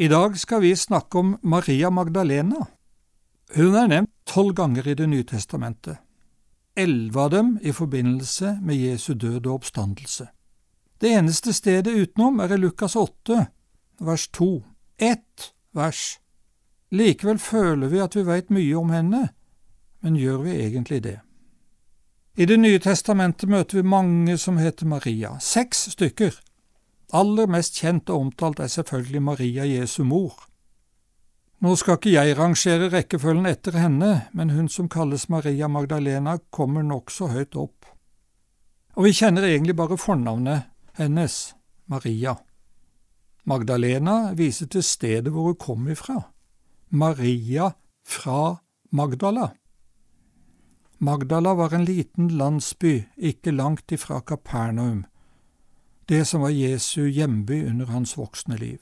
I dag skal vi snakke om Maria Magdalena. Hun er nevnt tolv ganger i Det nye testamentet. Elleve av dem i forbindelse med Jesu død og oppstandelse. Det eneste stedet utenom er i Lukas 8, vers 2. Ett vers. Likevel føler vi at vi veit mye om henne, men gjør vi egentlig det? I Det nye testamentet møter vi mange som heter Maria, seks stykker. Aller mest kjent og omtalt er selvfølgelig Maria Jesu mor. Nå skal ikke jeg rangere rekkefølgen etter henne, men hun som kalles Maria Magdalena, kommer nokså høyt opp. Og vi kjenner egentlig bare fornavnet hennes, Maria. Magdalena viser til stedet hvor hun kom ifra. Maria fra Magdala. Magdala var en liten landsby ikke langt ifra Kapernaum, det som var Jesu hjemby under hans voksne liv.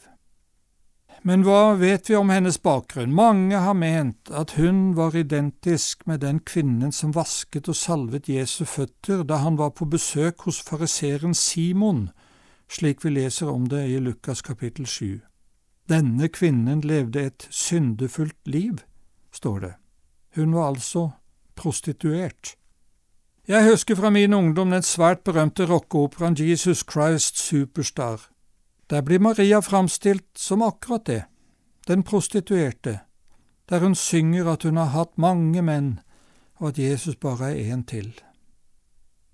Men hva vet vi om hennes bakgrunn? Mange har ment at hun var identisk med den kvinnen som vasket og salvet Jesu føtter da han var på besøk hos fariseeren Simon, slik vi leser om det i Lukas kapittel 7. Denne kvinnen levde et syndefullt liv, står det. Hun var altså prostituert. Jeg husker fra min ungdom den svært berømte rockeoperaen Jesus Christ Superstar. Der blir Maria framstilt som akkurat det, den prostituerte, der hun synger at hun har hatt mange menn, og at Jesus bare er en til.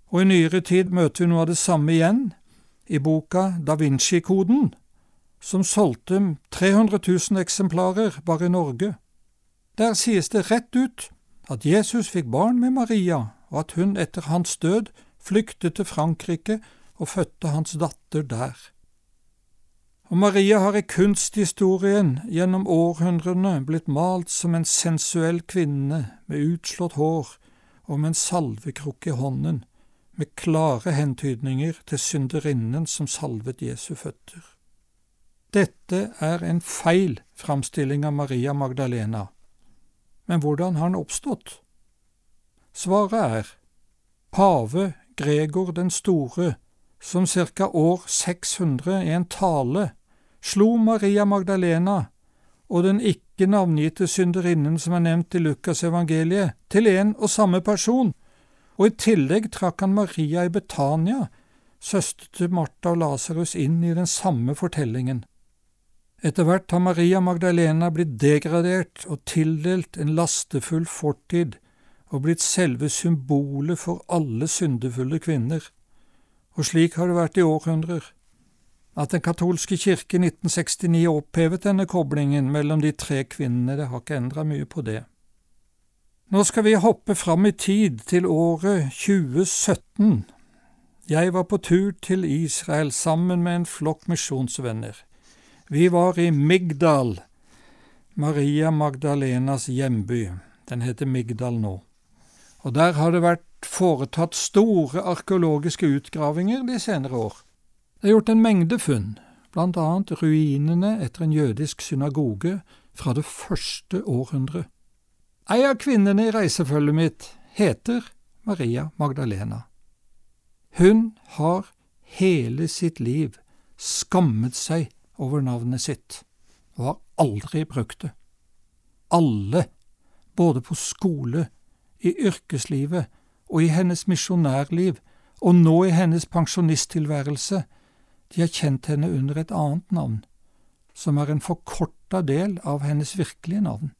Og i nyere tid møter vi noe av det samme igjen, i boka Da Vinci-koden, som solgte 300 000 eksemplarer bare i Norge. Der sies det rett ut at Jesus fikk barn med Maria, og at hun etter hans død flyktet til Frankrike og fødte hans datter der. Og Maria har i kunsthistorien gjennom århundrene blitt malt som en sensuell kvinne med utslått hår og med en salvekrukke i hånden, med klare hentydninger til synderinnen som salvet Jesu føtter. Dette er en feil framstilling av Maria Magdalena, men hvordan har den oppstått? Svaret er pave Gregor den store, som ca. år 600 i en tale slo Maria Magdalena og den ikke navngitte synderinnen som er nevnt i Lukasevangeliet, til en og samme person, og i tillegg trakk han Maria i Betania, søster til Martha og Lasarus, inn i den samme fortellingen. Etter hvert har Maria Magdalena blitt degradert og tildelt en lastefull fortid og blitt selve symbolet for alle syndefulle kvinner, og slik har det vært i århundrer. At Den katolske kirke i 1969 opphevet denne koblingen mellom de tre kvinnene, det har ikke endra mye på det. Nå skal vi hoppe fram i tid, til året 2017. Jeg var på tur til Israel sammen med en flokk misjonsvenner. Vi var i Migdal, Maria Magdalenas hjemby. Den heter Migdal nå. Og der har det vært foretatt store arkeologiske utgravinger de senere år. Det er gjort en mengde funn, blant annet ruinene etter en jødisk synagoge fra det første århundret. Ei av kvinnene i reisefølget mitt heter Maria Magdalena. Hun har hele sitt liv skammet seg over navnet sitt, og har aldri brukt det. Alle, både på skole, i yrkeslivet og i hennes misjonærliv, og nå i hennes pensjonisttilværelse, de har kjent henne under et annet navn, som er en forkorta del av hennes virkelige navn.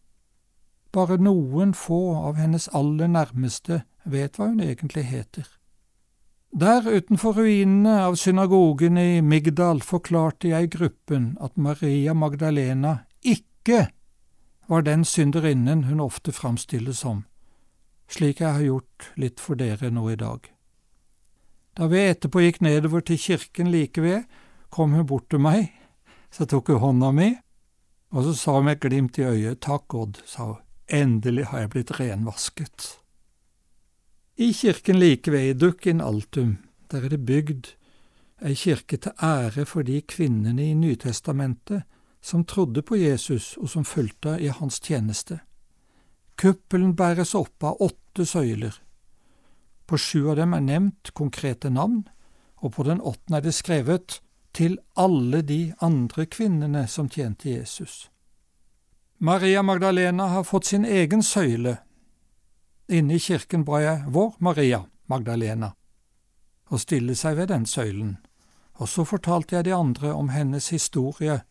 Bare noen få av hennes aller nærmeste vet hva hun egentlig heter. Der utenfor ruinene av synagogen i Migdal forklarte jeg gruppen at Maria Magdalena ikke var den synderinnen hun ofte framstilles som, slik jeg har gjort litt for dere nå i dag. Da vi etterpå gikk nedover til kirken like ved, kom hun bort til meg, så tok hun hånda mi, og så sa hun med et glimt i øyet, takk Odd, sa hun, endelig har jeg blitt renvasket. I kirken like ved i Dukkin Altum, der er det bygd ei kirke til ære for de kvinnene i Nytestamentet som trodde på Jesus og som fulgte i hans tjeneste. Kuppelen bæres opp av åtte søyler. På sju av dem er nevnt konkrete navn, og på den åttende er det skrevet til alle de andre kvinnene som tjente Jesus. Maria Magdalena har fått sin egen søyle. Inne i kirken ba jeg Vår Maria Magdalena og stille seg ved den søylen, og så fortalte jeg de andre om hennes historie,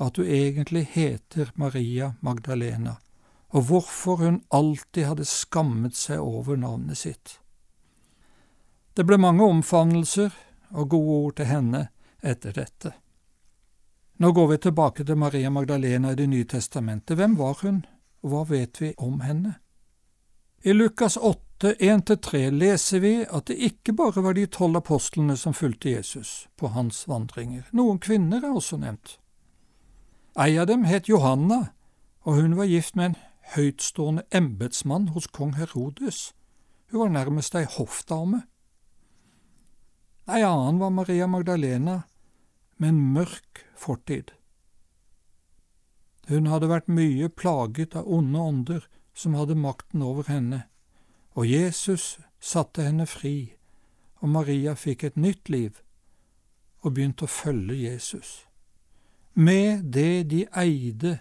at hun egentlig heter Maria Magdalena, og hvorfor hun alltid hadde skammet seg over navnet sitt. Det ble mange omfavnelser og gode ord til henne etter dette. Nå går vi tilbake til Maria Magdalena i Det nye testamentet. Hvem var hun, og hva vet vi om henne? I Lukas 8, 1–3 leser vi at det ikke bare var de tolv apostlene som fulgte Jesus på hans vandringer, noen kvinner er også nevnt. Ei av dem het Johanna, og hun var gift med en høytstående embetsmann hos kong Herodes. Hun var nærmest ei hoffdame. Ei annen var Maria Magdalena, med en mørk fortid. Hun hadde vært mye plaget av onde ånder som hadde makten over henne, og Jesus satte henne fri, og Maria fikk et nytt liv og begynte å følge Jesus. Med det de eide,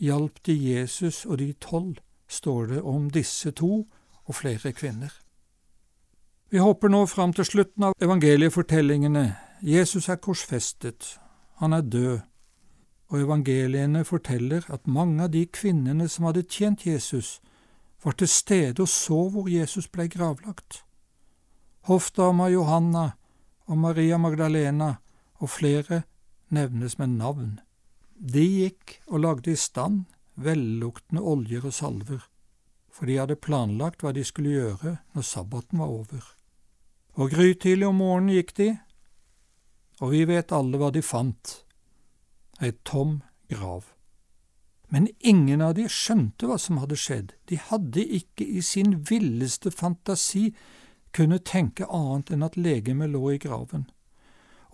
hjalp de Jesus og de tolv, står det om disse to og flere kvinner. Vi hopper nå fram til slutten av evangeliefortellingene. Jesus er korsfestet, han er død, og evangeliene forteller at mange av de kvinnene som hadde tjent Jesus, var til stede og så hvor Jesus ble gravlagt. Hoffdama Johanna og Maria Magdalena og flere nevnes med navn. De gikk og lagde i stand velluktende oljer og salver, for de hadde planlagt hva de skulle gjøre når sabbaten var over. Og grytidlig om morgenen gikk de, og vi vet alle hva de fant – ei tom grav. Men ingen av de skjønte hva som hadde skjedd, de hadde ikke i sin villeste fantasi kunne tenke annet enn at legemet lå i graven.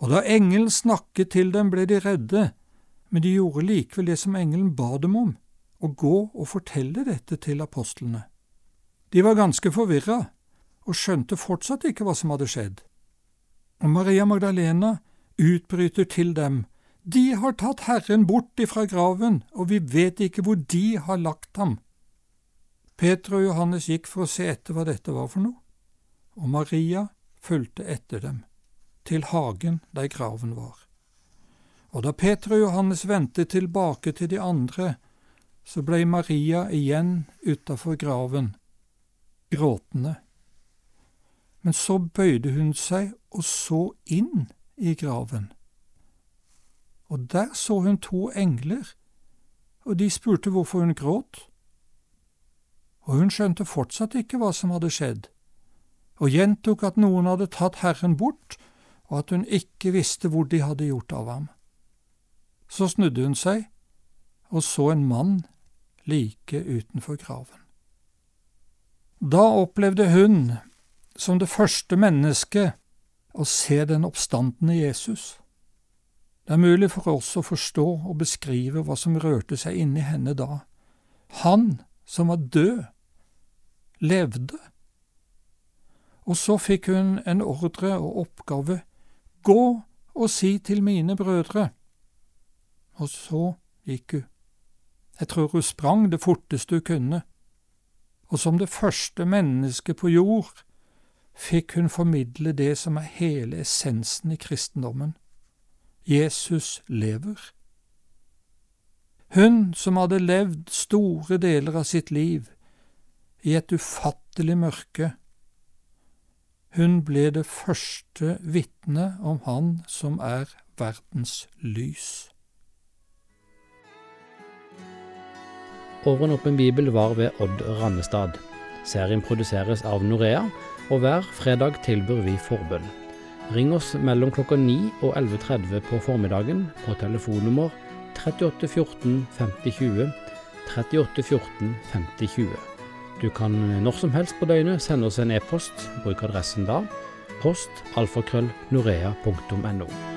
Og da engelen snakket til dem, ble de redde, men de gjorde likevel det som engelen ba dem om, å gå og fortelle dette til apostlene. De var ganske forvirra og skjønte fortsatt ikke hva som hadde skjedd. Og Maria Magdalena utbryter til dem, De har tatt Herren bort ifra graven, og vi vet ikke hvor de har lagt ham. Peter og Johannes gikk for å se etter hva dette var for noe, og Maria fulgte etter dem, til hagen der graven var. Og da Peter og Johannes vendte tilbake til de andre, så ble Maria igjen utafor graven, gråtende. Men så bøyde hun seg og så inn i graven. Og der så hun to engler, og de spurte hvorfor hun gråt. Og hun skjønte fortsatt ikke hva som hadde skjedd, og gjentok at noen hadde tatt Herren bort, og at hun ikke visste hvor de hadde gjort av ham. Så snudde hun seg og så en mann like utenfor graven. Da opplevde hun som det første mennesket å se den oppstandende Jesus. Det er mulig for oss å forstå og beskrive hva som rørte seg inni henne da. Han som var død, levde. Og så fikk hun en ordre og oppgave, gå og si til mine brødre. Og så gikk hun. Jeg tror hun sprang det forteste hun kunne, og som det første mennesket på jord fikk hun formidle det som er hele essensen i kristendommen. Jesus lever. Hun som hadde levd store deler av sitt liv i et ufattelig mørke, hun ble det første vitne om Han som er verdens lys. Over en åpen bibel var ved Odd Rannestad. Serien produseres av Norea og hver fredag tilbyr vi forbønn. Ring oss mellom klokka 9 og 11.30 på formiddagen på telefonnummer 38 14 50 20, 38 14 50 20. Du kan når som helst på døgnet sende oss en e-post. Bruk adressen da post alfakrøllnorea.no.